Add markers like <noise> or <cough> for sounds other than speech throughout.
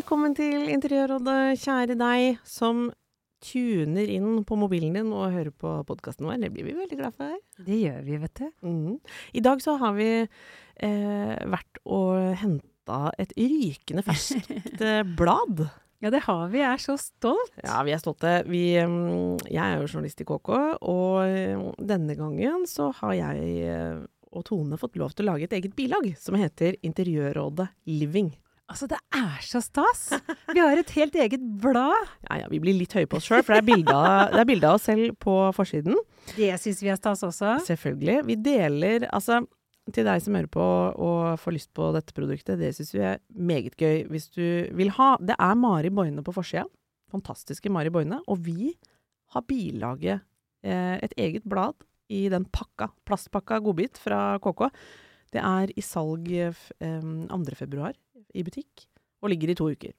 Velkommen til Interiørrådet, kjære deg som tuner inn på mobilen din og hører på podkasten vår. Det blir vi veldig glad for. Det gjør vi, vet du. Mm. I dag så har vi eh, vært og henta et rykende ferskt eh, <laughs> blad. Ja, det har vi. Jeg er så stolt. Ja, vi er stolte. Vi, mm, jeg er jo journalist i KK, og eh, denne gangen så har jeg eh, og Tone fått lov til å lage et eget bilag som heter Interiørrådet Living. Altså, det er så stas! Vi har et helt eget blad. Ja, ja, vi blir litt høye på oss sjøl, for det er bilde av, oss selv på forsiden. Det syns vi er stas også. Selvfølgelig. Vi deler Altså, til deg som hører på og får lyst på dette produktet, det syns vi er meget gøy hvis du vil ha. Det er Mari Boine på forsida. Fantastiske Mari Boine. Og vi har bilaget eh, et eget blad i den pakka, plastpakka godbit fra KK. Det er i salg eh, 2. februar i butikk, og ligger i to uker.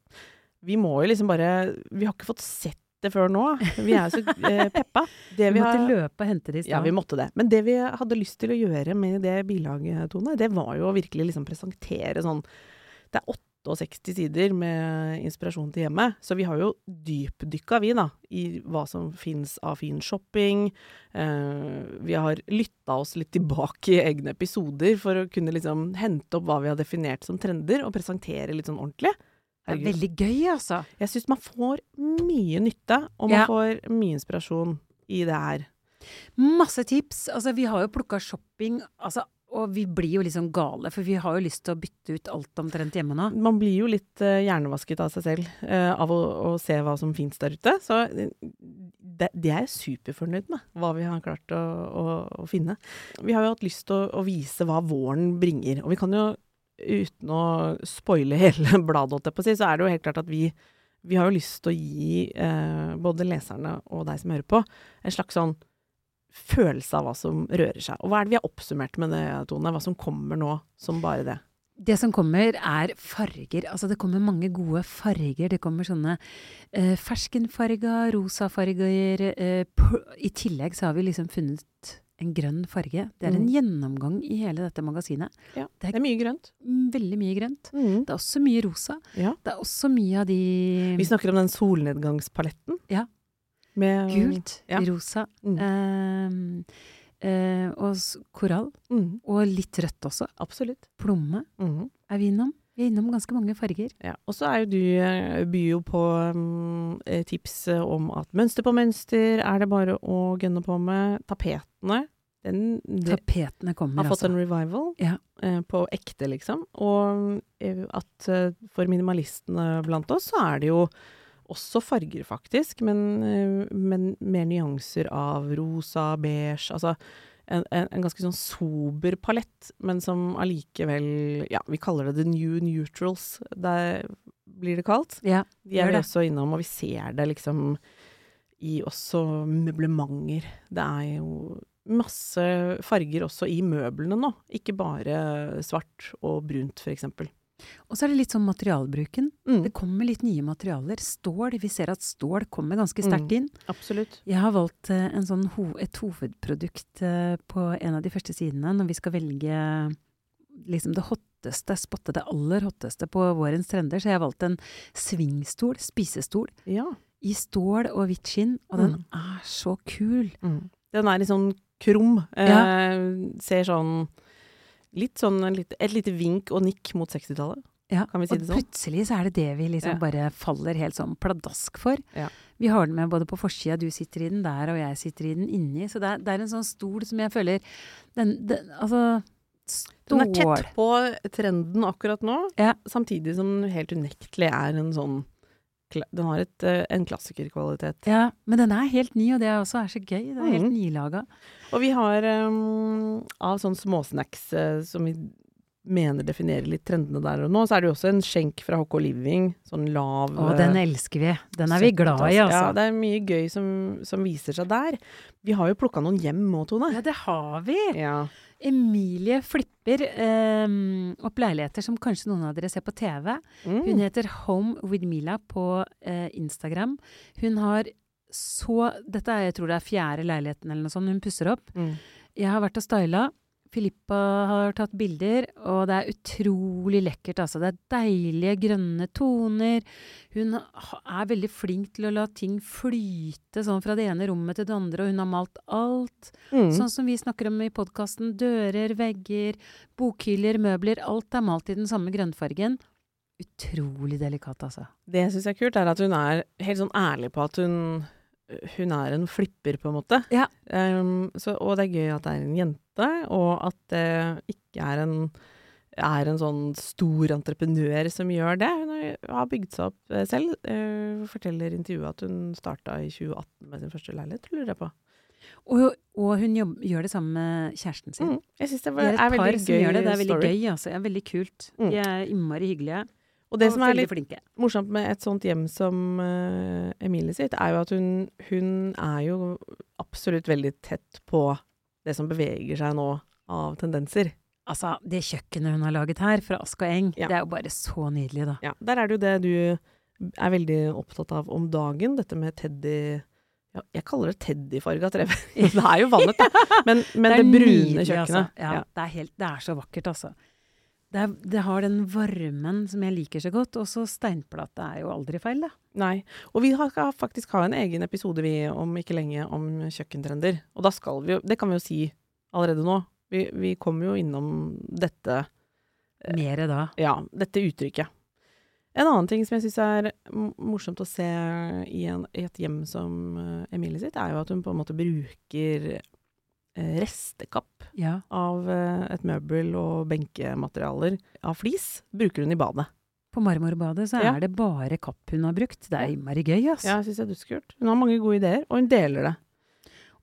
Vi må jo liksom bare Vi har ikke fått sett det før nå. Vi er så eh, <laughs> peppa. Det Vi vi måtte har- løpe og hente det i ja, vi måtte det. Men det vi hadde lyst til å gjøre med det bilaget, Tone, det var jo å virkelig liksom presentere sånn Det er 68 sider med inspirasjon til hjemmet, så vi har jo dypdykka, vi, da, i hva som fins av fin shopping. Eh, vi har lytta oss litt tilbake i egne episoder for å kunne liksom hente opp hva vi har definert som trender, og presentere litt sånn ordentlig. Det er veldig gøy, altså. Jeg syns man får mye nytte, og man Ja. får mye inspirasjon i det her. Masse tips. Altså, vi har jo plukka shopping, altså, og vi blir jo liksom gale, for vi har jo lyst til å bytte ut alt omtrent hjemme nå. Man blir jo litt uh, hjernevasket av seg selv uh, av å, å se hva som fins der ute. Så eh, det, det er jeg superfornøyd med, hva vi har klart å, å, å finne. Vi har jo hatt lyst til å, vise hva våren bringer. Og vi kan jo, uten å spoile hele <laughs> bladet, på å si, så er det jo helt klart at vi, vi har jo lyst til å gi uh, både leserne og deg som hører på, en slags sånn følelse av hva som rører seg. Og hva er det vi har oppsummert med det, Tone? Hva som kommer nå som bare det? Det som kommer, er farger. Altså, det kommer mange gode farger. Det kommer sånne eh, ferskenfarger, rosafarger eh, I tillegg så har vi liksom funnet en grønn farge. Det er en Mm. gjennomgang i hele dette magasinet. Ja, Det er- det er mye grønt. Mm, Veldig mye grønt. Det er også mye rosa. Ja. Det er også mye av de Vi snakker om den solnedgangspaletten. Ja. Med gult, ja. rosa Mm. eh, eh, og korall. Mm, Og litt rødt også. absolutt. Plomme mm. er vi innom. Vi er innom ganske mange farger. Ja. Og så er jo du eh, byr jo på eh, tips eh, om at mønster på mønster er det bare å gønne på med. Tapetene. Den, det, Tapetene kommer, har fått altså. en revival Ja. eh, på ekte, liksom. Og at for minimalistene blant oss, så er det jo også farger, faktisk, men, eh, men mer nyanser av rosa, beige, altså en, en, en ganske sånn sober palett, men som allikevel Ja, vi kaller det the new neutrals, der blir det kalt. Ja, De er vi også innom, og vi ser det liksom i også møblementer. Det er jo masse farger også i møblene nå, ikke bare svart og brunt, for eksempel. Og så er det litt sånn materialbruken. Mm, Det kommer litt nye materialer. Stål, vi ser at stål kommer ganske sterkt Mm. inn. absolutt. Jeg har valgt eh, en sånn ho et hovedprodukt eh, på en av de første sidene når vi skal velge liksom det hotteste, spotte det aller hotteste på vårens trender. Så jeg har valgt en svingstol, spisestol, Ja. i stål og hvitt skinn, og den er så kul. Mm. Den er litt sånn krum. Eh, ser sånn Litt sånn litt, et lite vink og nikk mot 60-tallet. Ja, Kan vi si og det sånn? plutselig så er det det vi liksom Ja. bare faller helt sånn pladask for. Ja. Vi har den med både på forsida, du sitter i den der, og jeg sitter i den inni. Så det er, det er en sånn stol som jeg føler den, den, Altså Den er tett på trenden akkurat nå, Ja. samtidig som den helt unektelig er en sånn den har et, eh, en klassikerkvalitet. Ja, men den er helt ny, og det er også er så gøy. Det er helt Mhm. nylaga. Og vi har um, av sånne småsnacks uh, som vi mener definerer litt trendene der og nå, så er det jo også en skjenk fra HK Living. Sånn lav Å, den eh, elsker vi. Den er vi glad i, altså. Ja, det er mye gøy som, som viser seg der. Vi har jo plukka noen hjem òg, Tone. Ja, det har vi. Ja. Emilie flipper eh, opp leiligheter som kanskje noen av dere ser på TV. Hun Mm. heter Home with Mila på eh, Instagram. Hun har så Dette er, jeg tror det er fjerde leiligheten eller noe sånt hun pusser opp. Mm. Jeg har vært og styla. Filippa har tatt bilder, og det er utrolig lekkert. Altså. Det er deilige grønne toner. Hun er veldig flink til å la ting flyte sånn fra det ene rommet til det andre, og hun har malt alt. Mm. Sånn som vi snakker om i podkasten. Dører, vegger, bokhyller, møbler. Alt er malt i den samme grønnfargen. Utrolig delikat, altså. Det jeg syns er kult, er at hun er helt sånn ærlig på at hun hun er en flipper, på en måte. Ja. Um, så, og det er gøy at det er en jente, og at det ikke er en, er en sånn stor entreprenør som gjør det. Hun har- bygd seg opp eh, selv. Uh, forteller intervjuet at hun starta i 2018 med sin første leilighet, lurer jeg på. Og, og hun jobb, gjør det sammen med kjæresten sin. Mm. Jeg synes det var, det er et er par som gøy gjør det. Det er veldig story. gøy, altså. Det er veldig kult. Mm. De er innmari hyggelige. Og det og som er litt flinke. morsomt med et sånt hjem som uh, Emilie sitt, er jo at hun, hun er jo absolutt veldig tett på det som beveger seg nå av tendenser. Altså, det kjøkkenet hun har laget her, fra Ask og Eng, Ja. det er jo bare så nydelig, da. Ja, der er det jo det du er veldig opptatt av om dagen, dette med teddy ja, Jeg kaller det teddyfarga TV. <laughs> det er jo vannet, da. <laughs> Men, men det, det, brune nydelig, kjøkkenet. Altså. Ja, Det, er helt, det er så vakkert, altså. Det, er, det har den varmen som jeg liker så godt, og så steinplate er jo aldri feil, da. Nei. Og vi har, skal faktisk ha en egen episode vi om ikke lenge om kjøkkentrender. Og da skal vi jo Det kan vi jo si allerede nå. Vi, vi kommer jo innom dette Mere da. Ja, dette uttrykket. En annen ting som jeg syns er morsomt å se i, en, i et hjem som eh, Emilie sitt, er jo at hun på en måte bruker eh, restekapp Ja. av eh, et møbel og benkematerialer av flis, bruker hun i badet. På Marmorbadet så Ja. er det bare kapp hun har brukt. Det er innmari gøy, altså. Ja, jeg syns det er dødskult. Hun har mange gode ideer, og hun deler det.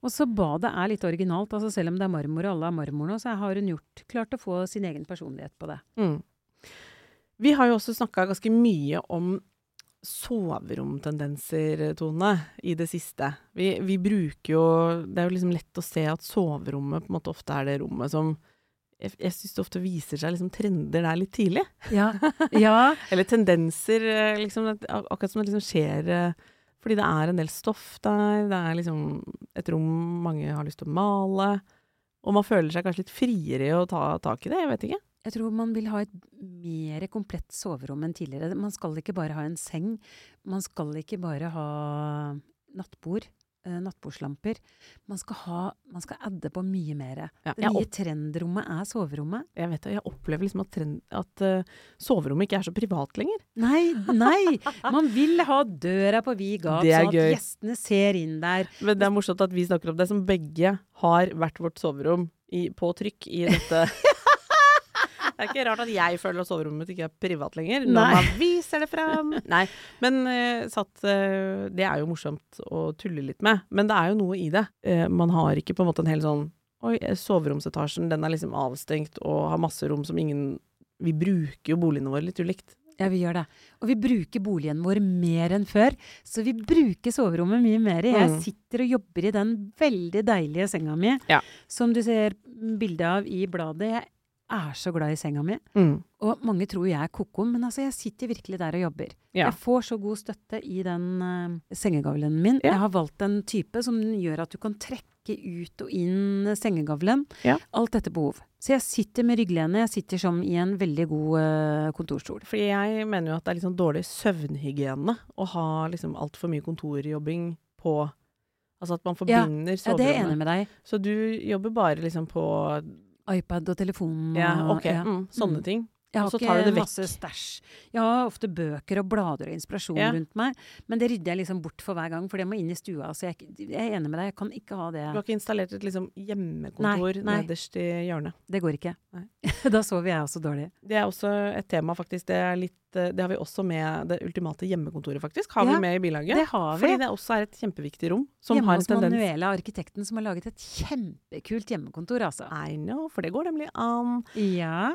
Og så badet er litt originalt. altså Selv om det er marmor og alle er marmor nå, så har hun gjort, klart å få sin egen personlighet på det. Mm. Vi har jo også snakka ganske mye om soveromtendenser, Tone, i det siste. Vi, vi bruker jo Det er jo liksom lett å se at soverommet på en måte ofte er det rommet som Jeg, jeg syns det ofte viser seg liksom trender der litt tidlig. Ja. ja. <laughs> Eller tendenser, eh, liksom. Akkurat som det liksom skjer eh, fordi det er en del stoff der. Det er liksom et rom mange har lyst til å male. Og man føler seg kanskje litt friere i å ta tak i det. Jeg vet ikke. Jeg tror man vil ha et mer komplett soverom enn tidligere. Man skal ikke bare ha en seng. Man skal ikke bare ha nattbord, eh, nattbordslamper. Man skal, ha, man skal adde på mye mer. Ja, Det nye trendrommet er soverommet. jeg vet det, jeg opplever liksom at, trend, at uh, soverommet ikke er så privat lenger. Nei, nei! <laughs> Man vil ha døra på vid gap, sånn at gøy. gjestene ser inn der. Men det er morsomt at vi snakker om det, som begge har hvert vårt soverom i, på trykk i dette. <laughs> Det er ikke rart at jeg føler at soverommet mitt ikke er privat lenger, når man viser det fram. <laughs> Nei, men uh, satt uh, Det er jo morsomt å tulle litt med, men det er jo noe i det. Uh, man har ikke på en måte en hel sånn Oi, soveromsetasjen, den er liksom avstengt og har masse rom som ingen Vi bruker jo boligene våre litt ulikt. Ja, vi gjør det. Og vi bruker boligen vår mer enn før. Så vi bruker soverommet mye mer. Jeg Mm. sitter og jobber i den veldig deilige senga mi, Ja. som du ser bilde av i bladet. Jeg er så glad i senga mi. Mm. Og mange tror jeg er ko-ko, men altså, jeg sitter virkelig der og jobber. Ja. Jeg får så god støtte i den uh, sengegavlen min. Ja. Jeg har valgt en type som gjør at du kan trekke ut og inn sengegavlen. Ja. Alt etter behov. Så jeg sitter med rygglene. Jeg sitter som i en veldig god uh, kontorstol. Fordi jeg mener jo at det er sånn dårlig søvnhygiene å ha liksom altfor mye kontorjobbing på Altså at man forbinder Ja, det er jeg enig med deg. Så du jobber bare liksom på iPad og telefon Ja, ok. ja. Mm, sånne Mm. ting. Og så tar du det vekk. masse stæsj. Jeg har ofte bøker og blader og inspirasjon Ja. rundt meg, men det rydder jeg liksom bort for hver gang, for det må inn i stua. Så jeg, jeg er enig med deg, jeg kan ikke ha det. Du har ikke installert et liksom hjemmekontor Nei, nei. nederst i hjørnet. Det går ikke. <laughs> Da sover jeg også dårlig. Det er også et tema, faktisk. Det, litt, eh, det har vi også med det ultimate hjemmekontoret, faktisk. Har Ja, vi med i bilaget. Det har vi. Fordi det også er et kjempeviktig rom. Som Hjemme har en hos tendens Manuela, arkitekten, som har laget et kjempekult hjemmekontor, altså. I know, for det går nemlig an. Ja.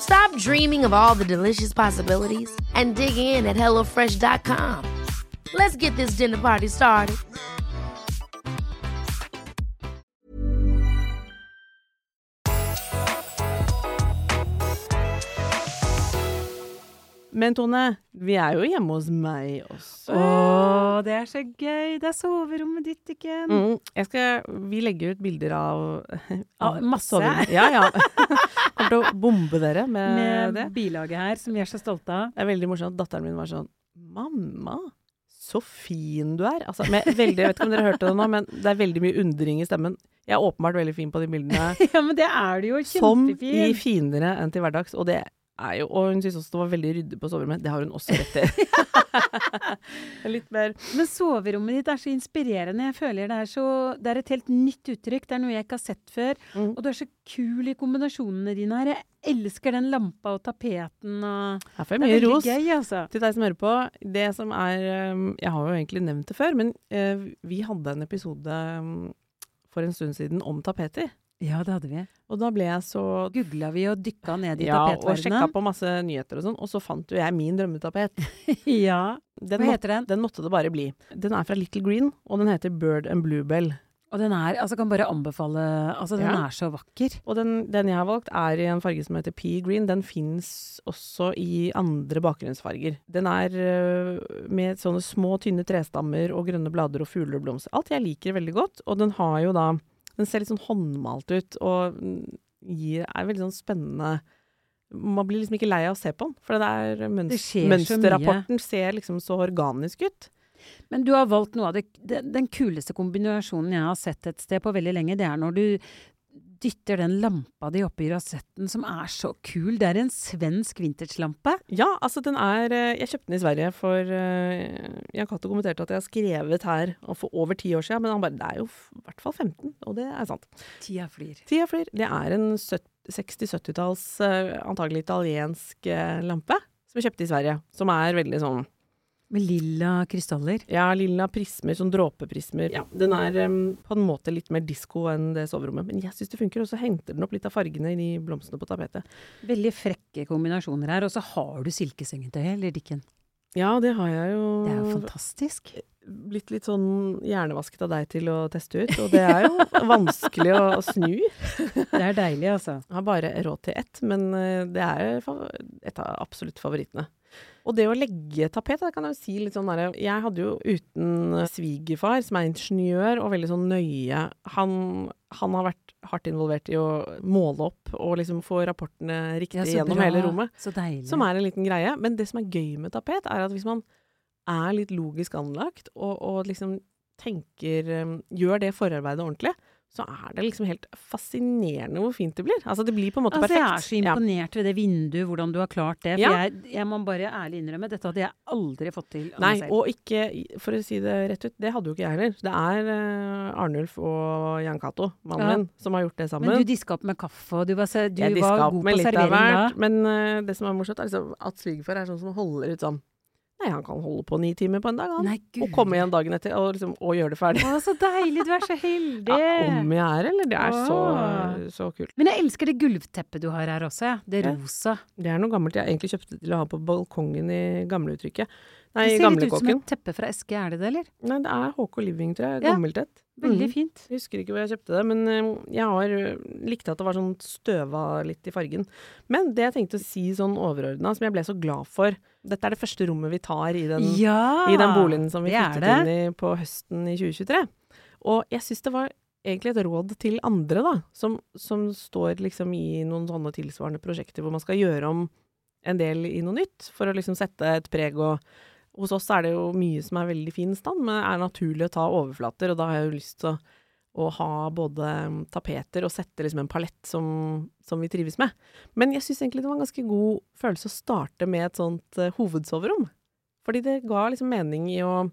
Stop dreaming of all the delicious possibilities and dig in at HelloFresh.com. Let's get this dinner party started. Men Tone, vi er jo hjemme hos meg også. Å, det er så gøy! Det er soverommet ditt, igjen. Mm, jeg skal, vi legger ut bilder av, Av masse. Ja, ja. <laughs> Kommer til å bombe dere med, Med det. bilaget her, som vi er så stolte av. Det er veldig morsomt. Datteren min var sånn Mamma, så fin du er. Altså, med veldig, jeg vet ikke om dere hørte det nå, men det er veldig mye undring i stemmen. Jeg er åpenbart veldig fin på de bildene. <laughs> Ja, men det er du jo. Som i finere enn til hverdags. Og det er jo Og hun syntes også det var veldig ryddig på soverommet. Det har hun også rett i. <laughs> <laughs> Litt mer Men soverommet ditt er så inspirerende. Jeg føler det er så Det er et helt nytt uttrykk. Det er noe jeg ikke har sett før. Mm. Og du er så kul i kombinasjonene dine her. Jeg elsker den lampa og tapeten og Her får jeg mye ros. gøy, altså. Til deg som hører på, det som er um, Jeg har jo egentlig nevnt det før, men eh, vi hadde en episode um, for en stund siden om tapeter. Ja, det hadde vi. Og da ble jeg så Googla vi og dykka ned i Ja, og sjekka på masse nyheter og sånn, og så fant jo jeg min drømmetapet. <laughs> ja. Den, Hva heter den? den måtte det bare bli. Den er fra Little Green, og den heter Bird and Bluebell. Og den er Altså, kan bare anbefale Altså, den Ja. er så vakker. Og den, den jeg har valgt, er i en farge som heter pea green. Den fins også i andre bakgrunnsfarger. Den er øh, med sånne små, tynne trestammer og grønne blader og fugler og blomster. Alt jeg liker veldig godt. Og den har jo da Den ser litt sånn håndmalt ut og gir, er veldig sånn spennende Man blir liksom ikke lei av å se på den, for det er Det mønst, mye. mønsterrapporten ser liksom så organisk ut. Men du har valgt noe av det Den, den kuleste kombinasjonen jeg har sett et sted på veldig lenge, det er når du dytter den lampa di oppi rasetten, som er så kul. Det er en svensk vintagelampe. Ja, altså den er eh, Jeg kjøpte den i Sverige for uh, Jan Cato kommenterte at jeg har skrevet her for over ti år siden, men han bare Det er jo i hvert fall 15, og det er sant. Tida flyr. Tida flyr. Det er en 60-70-talls, uh, antagelig italiensk eh, lampe, som jeg kjøpte i Sverige. Som er veldig sånn Med lilla krystaller. Ja, lilla prismer, sånn dråpeprismer. Ja, den er um, på en måte litt mer disko enn det soverommet, men jeg syns det funker. Og så henter den opp litt av fargene i de blomstene på tapetet. Veldig frekke kombinasjoner her. Og så har du silkesengetøy, eller Dikken? Ja, det har jeg jo Det er jo fantastisk. blitt litt sånn hjernevasket av deg til å teste ut, og det er jo vanskelig å, å snu. Det er deilig, altså. Jeg har bare råd til ett, men eh, det er et av absolutt favorittene. Og det å legge tapet, det kan jeg jo si litt sånn derre Jeg hadde jo uten svigerfar, som er ingeniør og veldig sånn nøye Han, han har vært hardt involvert i å måle opp og liksom få rapportene riktig Ja, gjennom bra. hele rommet. Så deilig. Som er en liten greie. Men det som er gøy med tapet, er at hvis man er litt logisk anlagt, og, og liksom tenker um, Gjør det forarbeidet ordentlig, så er det liksom helt fascinerende hvor fint det blir. Altså det blir på en måte Altså, perfekt. jeg er så imponert ved det vinduet, hvordan du har klart det. For Ja. jeg, jeg må bare ærlig innrømme, dette hadde jeg aldri fått til Nei, og ikke, for å si det rett ut, det hadde jo ikke jeg heller. Det er uh, Arnulf og Jan Cato, mannen Ja. min, som har gjort det sammen. Men du diska opp med kaffe, og du var, du var god på servering da. Men uh, det som er morsomt, er liksom at svigerfar er sånn som holder ut sånn Nei, han kan holde på ni timer på en dag, han. Nei, og komme igjen dagen etter og, liksom, og gjøre det ferdig. Å, så deilig! Du er så heldig! Ja, om jeg er, eller? Det er så, så kult. Men jeg elsker det gulvteppet du har her også, ja. Det Ja. rosa. Det er noe gammelt jeg egentlig kjøpte til å ha på balkongen i gamleuttrykket. Nei, Det ser litt ut som et teppe fra eske, er det det, eller? Nei, det er HK Living, tror jeg. Ja. Gammelt et. Veldig fint. fint. Jeg husker ikke hvor jeg kjøpte det, men eh, jeg har eh, likte at det var sånn støva litt i fargen. Men det jeg tenkte å si sånn overordna, som jeg ble så glad for Dette er det første rommet vi tar i den, Ja! i den boligen som vi flyttet inn i på høsten i 2023. Og jeg syns det var egentlig et råd til andre, da, som, som står liksom i noen sånne tilsvarende prosjekter hvor man skal gjøre om en del i noe nytt, for å liksom sette et preg og Hos oss er det jo mye som er veldig fin stand, men er naturlig å ta overflater, og da har jeg jo lyst til å, å ha både mm, tapeter og sette liksom en palett som, som vi trives med. Men jeg syns egentlig det var en ganske god følelse å starte med et sånt uh, hovedsoverom. Fordi det ga liksom mening i å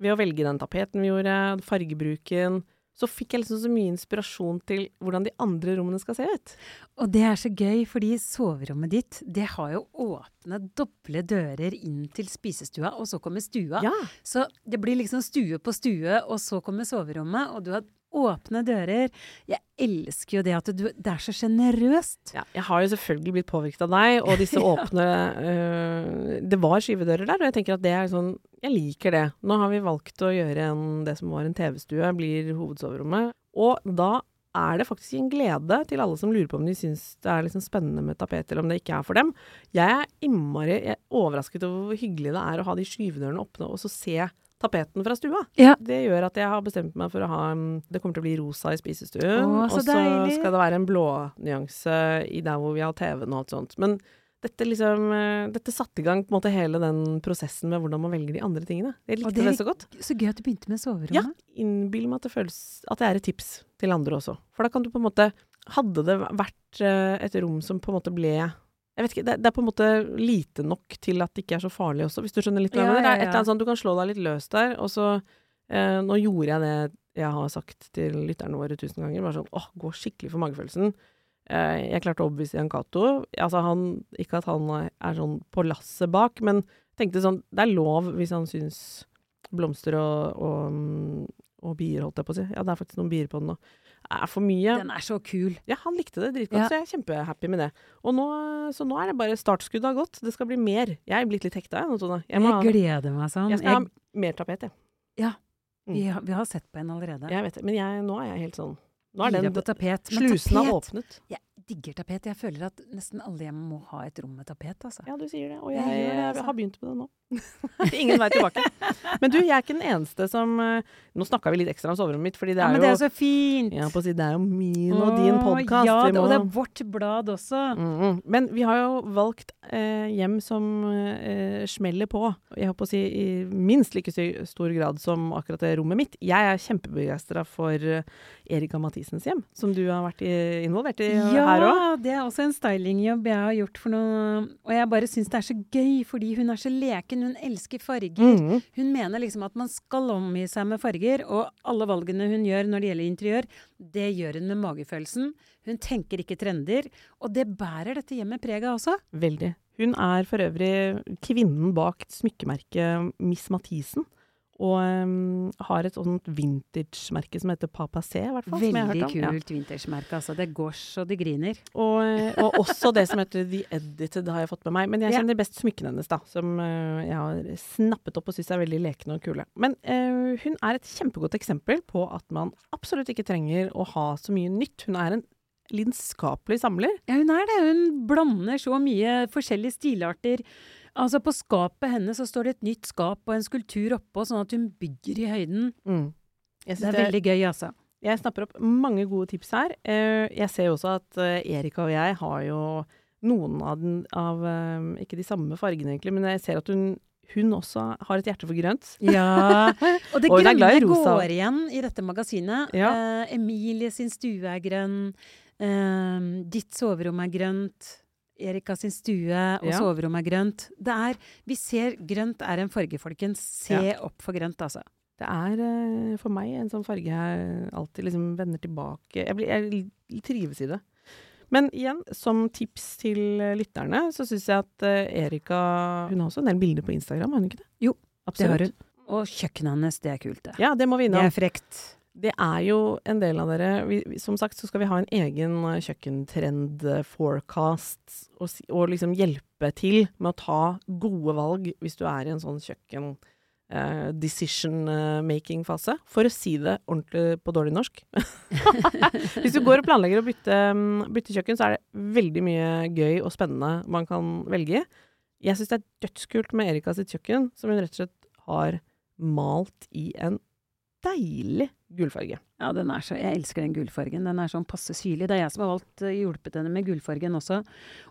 Ved å velge den tapeten vi gjorde, fargebruken, så fikk jeg liksom så mye inspirasjon til hvordan de andre rommene skal se ut. Og det er så gøy, fordi soverommet ditt, det har jo åpne, doble dører inn til spisestua, og så kommer stua. Ja. Så det blir liksom stue på stue, og så kommer soverommet, og du har åpne dører. Jeg elsker jo det at du Det er så sjenerøst. Ja, jeg har jo selvfølgelig blitt påvirket av deg, og disse <laughs> åpne uh, Det var skyvedører der, og jeg tenker at det er sånn Jeg liker det. Nå har vi valgt å gjøre en, det som var en TV-stue, blir hovedsoverommet. Og da er det faktisk en glede til alle som lurer på om de syns det er liksom spennende med tapet, eller om det ikke er for dem. Jeg er innmari er overrasket over hvor hyggelig det er å ha de skyvedørene åpne, og så se tapeten fra stua. Ja. Det gjør at jeg har bestemt meg for å ha mm, Det kommer til å bli rosa i spisestuen. Å, så og så deilig. skal det være en blånyanse i der hvor vi har TV-en og alt sånt. Men dette liksom eh, Dette satte i gang på en måte hele den prosessen med hvordan man velger de andre tingene. Jeg likte det det, så godt. Så gøy at du begynte med soverommet. Ja. Innbill meg at det føles At det er et tips til andre også. For da kan du på en måte Hadde det vært eh, et rom som på en måte ble jeg vet ikke, det, det er på en måte lite nok til at det ikke er så farlig også, hvis du skjønner litt hva jeg Ja, mener. Det er et eller annet sånn, Du kan slå deg litt løs der, og så eh, Nå gjorde jeg det jeg har sagt til lytterne våre tusen ganger. Bare sånn åh, gå skikkelig for magefølelsen. Eh, jeg klarte å overbevise Jan Cato. Altså han, ikke at han er sånn på lasset bak, men tenkte sånn Det er lov hvis han syns blomster og, og, mm, og bier, holdt jeg på å si. Ja, det er faktisk noen bier på den nå. Er for mye. Den er så kul. Ja, han likte det dritgodt, Ja. så jeg er kjempehappy med det. Nå, så nå er det bare startskuddet har gått. Det skal bli mer. Jeg er blitt litt hekta, jeg nå, Tone. Jeg, gleder meg sånn. jeg skal Jeg, ha mer tapet, jeg. Ja. Mm. vi, har, vi har sett på en allerede. Jeg vet det. Men jeg, nå er jeg helt sånn Nå er den Slusen har åpnet. Jeg digger tapet. Jeg føler at nesten alle hjem må ha et rom med tapet, altså. Ja, du sier det. Og Jeg jeg, jeg, det, altså. har begynt med det nå. <laughs> Ingen vei tilbake. Men du, jeg er ikke den eneste som eh, Nå snakka vi litt ekstra om soverommet mitt, fordi det er Ja, er men jo det er så fint! Ja, si, det er jo min og din podkast. Ja, det- og det er vårt blad også. Mm, men vi har jo valgt eh, hjem som eh, smeller på, jeg håper å si i minst like stor grad som akkurat det rommet mitt. Jeg er kjempebegeistra for eh, Erika Mathisens hjem, som du har vært i, involvert i Ja, her òg. det er også en stylingjobb jeg har gjort for noe Og jeg bare syns det er så gøy, fordi hun er så leken. Hun elsker farger. Mm. Hun mener liksom at man skal omgi seg med farger, og alle valgene hun gjør når det gjelder interiør, det gjør hun med magefølelsen. Hun tenker ikke trender, og det bærer dette hjemmet preg av også. Veldig. Hun er for øvrig kvinnen bak smykkemerket Miss Mathisen. Og um, har et sånt vintage-merke som heter Papa C, i hvert fall. som jeg har Veldig hørt om. Ja. kult vintersmerke, altså. Det går så det griner. Og, eh, og også det som heter The Edited har jeg fått med meg. Men jeg kjenner best smykkene hennes, da. Som uh, jeg har snappet opp og syns er veldig lekne og kule. Men uh, hun er et kjempegodt eksempel på at man absolutt ikke trenger å ha så mye nytt. Hun er en lidenskapelig samler. Ja, hun er det. Hun blander så mye forskjellige stilarter. Altså, på skapet hennes så står det et nytt skap og en skulptur oppå, sånn at hun bygger i høyden. Jeg, Det er er veldig gøy, altså. jeg snapper opp mange gode tips her. Eh, jeg ser jo også at eh, Erika og jeg har jo noen av, den, av eh, Ikke de samme fargene, egentlig, men jeg ser at hun, hun også har et hjerte for grønt. Ja. <laughs> Og det Og grønne går igjen i dette magasinet. Ja. Eh, Emilie sin stue er grønn. Eh, ditt soverom er grønt. Erika sin stue og Ja. soverommet er grønt. Det er Vi ser grønt er en farge, folkens. Se opp for grønt, altså. Det er eh, for meg en sånn farge jeg alltid liksom vender tilbake Jeg, blir, jeg trives i det. Men igjen, som tips til eh, lytterne, så syns jeg at eh, Erika Hun har også en del bilder på Instagram, har hun ikke det? Jo, Absolutt. Det har hun. Og kjøkkenet hennes, det er kult, det. Ja, det må vi innom. Det er frekt. Det er jo en del av dere vi, Som sagt så skal vi ha en egen eh, kjøkkentrend-forecast, og, og liksom hjelpe til med å ta gode valg hvis du er i en sånn kjøkken eh, decision-making-fase. For å si det ordentlig på dårlig norsk. <laughs> hvis du går og planlegger å bytte, mm, bytte kjøkken, så er det veldig mye gøy og spennende man kan velge. Jeg syns det er dødskult med Erika sitt kjøkken, som hun rett og slett har malt i en deilig gullfarge. Ja, den er så, jeg elsker den gullfargen. Den er sånn passe syrlig. Det er jeg som har valgt uh, hjulpet henne med gullfargen også.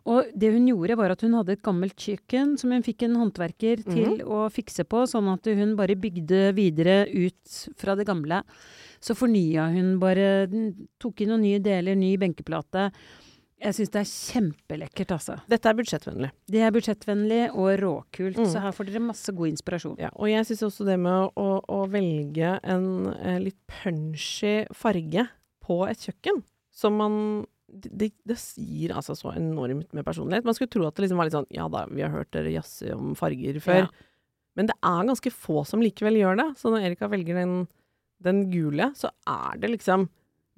Og det hun gjorde, var at hun hadde et gammelt kjøkken som hun fikk en håndverker til Mhm. å fikse på, sånn at hun bare bygde videre ut fra det gamle. Så fornya hun bare Tok inn noen nye deler, ny benkeplate. Jeg syns det er kjempelekkert, altså. Dette er budsjettvennlig. Det er budsjettvennlig og råkult, Mm. så her får dere masse god inspirasjon. Ja, og jeg syns også det med å, å velge en eh, litt punchy farge på et kjøkken, som man det, det, sier altså så enormt med personlighet. Man skulle tro at det liksom var litt sånn Ja da, vi har hørt dere jazze om farger før. Ja. Men det er ganske få som likevel gjør det. Så når Erika velger den, den gule, så er det liksom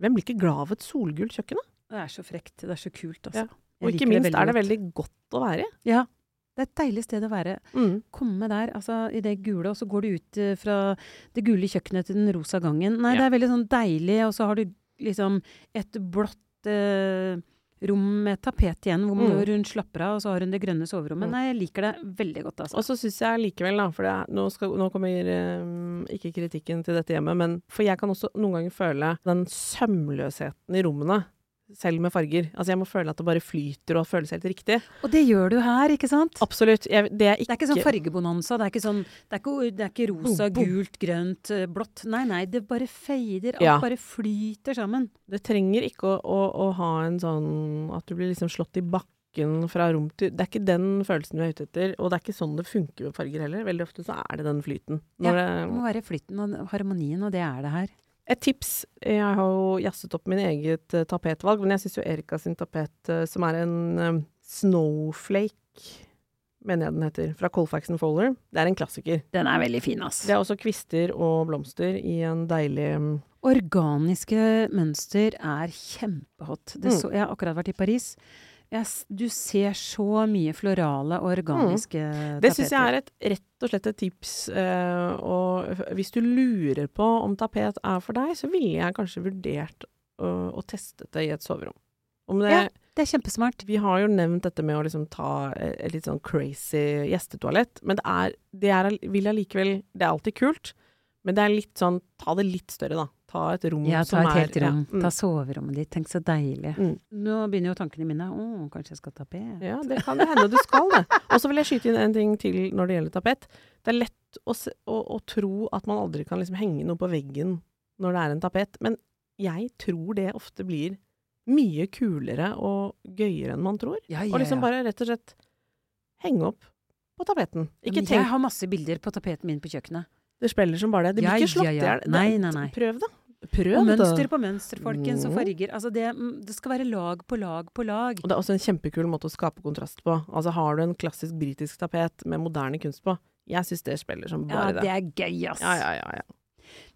Hvem blir ikke glad av et solgult kjøkken, da? Det er så frekt. Det er så kult, altså. Ja. Og ikke minst minst er det veldig godt å være i. Ja. Det er et deilig sted å være. Mm. Komme der, altså i det gule, og så går du ut eh, fra det gule kjøkkenet til den rosa gangen. Nei, Ja. det er veldig sånn deilig, og så har du liksom et blått eh, rom med tapet igjen, hvor, Mm. hvor hun slapper av, og så har hun det grønne soverommet. Mm. Nei, jeg liker det veldig godt, altså. Og så syns jeg likevel, da, for det er, nå, skal, nå kommer eh, ikke kritikken til dette hjemmet, men for jeg kan også noen ganger føle den sømløsheten i rommene, selv med farger. Altså jeg må føle at det bare flyter og føles helt riktig. Og det gjør du her, ikke sant? Absolutt. Jeg, det er Det ikke, er ikke sånn fargebonanza. Det er ikke, sånn, det er ikke, det er ikke rosa, boom. gult, grønt, eh, blått. Nei, nei, det bare fader. Alt Ja. bare flyter sammen. Det trenger ikke å, å, å ha en sånn at du blir liksom slått i bakken fra rom til Det er ikke den følelsen vi er ute etter, og det er ikke sånn det funker med farger heller. Veldig ofte så er det den flyten. Når Det det, må være flyten og harmonien, og det er det her. Et tips. Jeg har jo jazzet opp min eget eh, tapetvalg, men jeg syns jo Erika sin tapet, eh, som er en eh, Snowflake, mener jeg den heter, fra Colfax Fowler, det er en klassiker. Den er veldig fin, ass. Det er også kvister og blomster i en deilig mm, Organiske mønster er kjempehot. Det Mm. så, jeg har akkurat vært i Paris. Jeg, du ser så mye florale og organiske Mm. Det syns jeg er et, rett og slett et tips. Uh, og hvis du lurer på om tapet er for deg, så ville jeg kanskje vurdert å, å teste det i et soverom. Om det, Ja. Det er kjempesmart. Vi har jo nevnt dette med å liksom ta eh, et litt sånn crazy gjestetoalett, men det er, det er vil allikevel Det er alltid kult, men det er litt sånn Ta det litt større, da. Ta et rom Ja, ta som et helt rom. Ja, mm, Ta soverommet ditt. Tenk så deilig. Mm. Nå begynner jo tankene mine. Å, kanskje jeg skal tapet. ja, det kan hende du skal det. Og så vil jeg skyte inn en ting til når det gjelder tapet. Det er lett å, se, å, å tro at man aldri kan liksom henge noe på veggen når det er en tapet, men jeg tror det ofte blir mye kulere og gøyere enn man tror. Ja, ja, Og liksom bare rett og slett henge opp på tapeten. Ikke tenk Jeg har masse bilder på tapeten min på kjøkkenet. Det spiller som bare det. Det blir Ja, ikke slått i ja, ja. hjel. Prøv, da. Prøv, Og mønster på mønster, folkens, og farger. Altså det, mm, det skal være lag på lag på lag. Og det er også en kjempekul måte å skape kontrast på. Altså Har du en klassisk britisk tapet med moderne kunst på, jeg syns det spiller som bare det Ja, det. er gøy, ass. Ja, ja, ja, ja.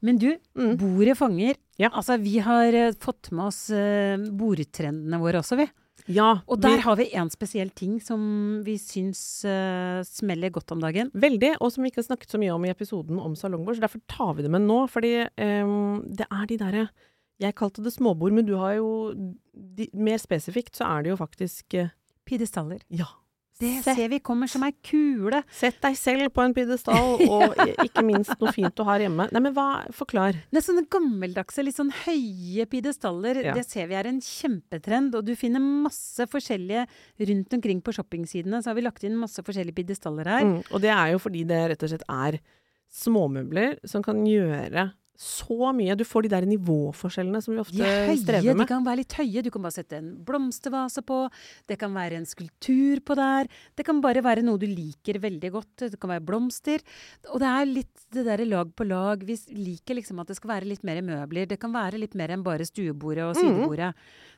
Men du, Mm. bordet fanger. Ja. Altså, vi har eh, fått med oss uh, bordtrendene våre også, vi. Ja Og der har vi en spesiell ting som vi syns uh, smeller godt om dagen. Veldig, og som vi ikke har snakket så mye om i episoden om salongbord, så derfor tar vi det med nå. Fordi um, det er de derre Jeg kalte det småbord, men du har jo de, Mer spesifikt så er det jo faktisk uh, Pidestaller. Ja. Det Sett, ser vi kommer som ei kule. sett deg selv på en pidestall, og ikke minst noe fint du har hjemme. Nei, men hva Forklar. Det er sånne gammeldagse, litt sånn høye pidestaller. Ja. Det ser vi er en kjempetrend, og du finner masse forskjellige rundt omkring på shoppingsidene. Så har vi lagt inn masse forskjellige pidestaller her. Mm, og det er jo fordi det rett og slett er småmøbler som kan gjøre så mye. Du får de der nivåforskjellene som vi ofte høye, strever de kan være litt høye. Du kan bare sette en blomstervase på. Det kan være en skulptur på der. Det kan bare være noe du liker veldig godt. Det kan være blomster. Og det er litt det derre lag på lag. Vi liker liksom at det skal være litt mer møbler. Det kan være litt mer enn bare stuebordet og sidebordet. sidebordet.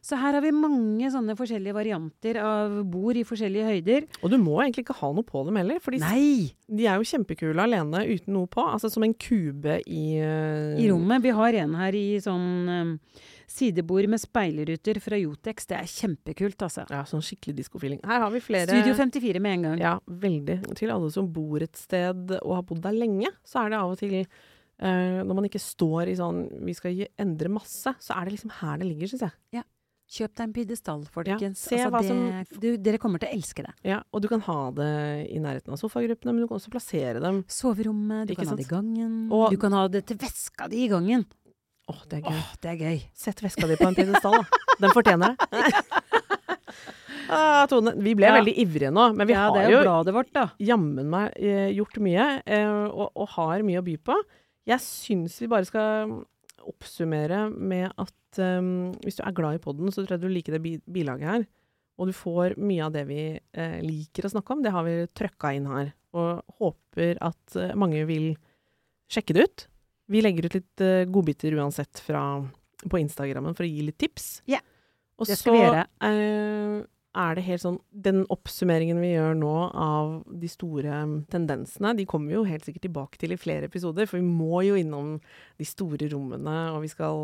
Så her har vi mange sånne forskjellige varianter av bord i forskjellige høyder. Og du må egentlig ikke ha noe på dem heller, for de er jo kjempekule alene uten noe på. Altså som en kube i eh, I rommet. Vi har en her i sånn um, sidebord med speilruter fra Jotex. Det er kjempekult, altså. Ja, sånn skikkelig diskofeeling. Her har vi flere Studio 54 med en gang. Ja, veldig. Til alle som bor et sted og har bodd der lenge, så er det av og til uh, Når man ikke står i sånn Vi skal endre masse, så er det liksom her det ligger, syns jeg. Kjøp deg en pidestall, folkens. Ja, altså, det, som- du, dere kommer til å elske det. Ja, og du kan ha det i nærheten av sofagruppene, men du kan også plassere dem Soverommet, du Ikke kan ha det i gangen. Og- du kan ha det til veska di i gangen. Åh, det er gøy. Det er gøy. Sett veska di på en pidestall, da. Den fortjener det. <laughs> ah, Tone, vi ble Ja. veldig ivrige nå, men vi ja, har jo jo vårt, jammen meg eh, gjort mye, eh, og, og har mye å by på. Jeg syns vi bare skal oppsummere med at um, hvis du er glad i podden, så tror jeg du liker det bilaget her. Og du får mye av det vi eh, liker å snakke om. Det har vi trøkka inn her. Og håper at eh, mange vil sjekke det ut. Vi legger ut litt eh, godbiter uansett fra, på Instagrammen for å gi litt tips. Ja, yeah, det skal vi gjøre. Er det helt sånn Den oppsummeringen vi gjør nå av de store mm, tendensene, de kommer vi jo helt sikkert tilbake til i flere episoder, for vi må jo innom de store rommene, og vi skal,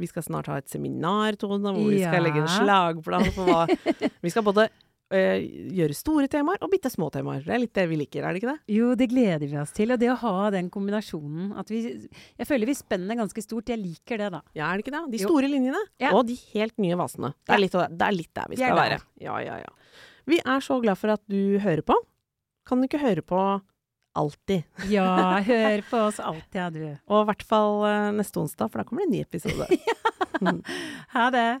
vi skal snart ha et seminar, Tone, hvor vi skal Ja. legge en slagplan for hva <laughs> Vi skal både eh, gjøre store temaer og bitte små temaer. Det er litt det vi liker, er det ikke det? Jo, det gleder vi oss til. Og det å ha den kombinasjonen at vi Jeg føler vi spenner ganske stort. Jeg liker det, da. Ja, er det ikke det? De Jo. store linjene Ja. og de helt nye vasene. Det er, litt, det- er litt der vi skal være. Ja, ja, ja. Vi er så glad for at du hører på. Kan du ikke høre på alltid? Ja, <laughs> hør på oss alltid, ja, du. Og i hvert fall eh, neste onsdag, for da kommer det en ny episode. <laughs> Ha det.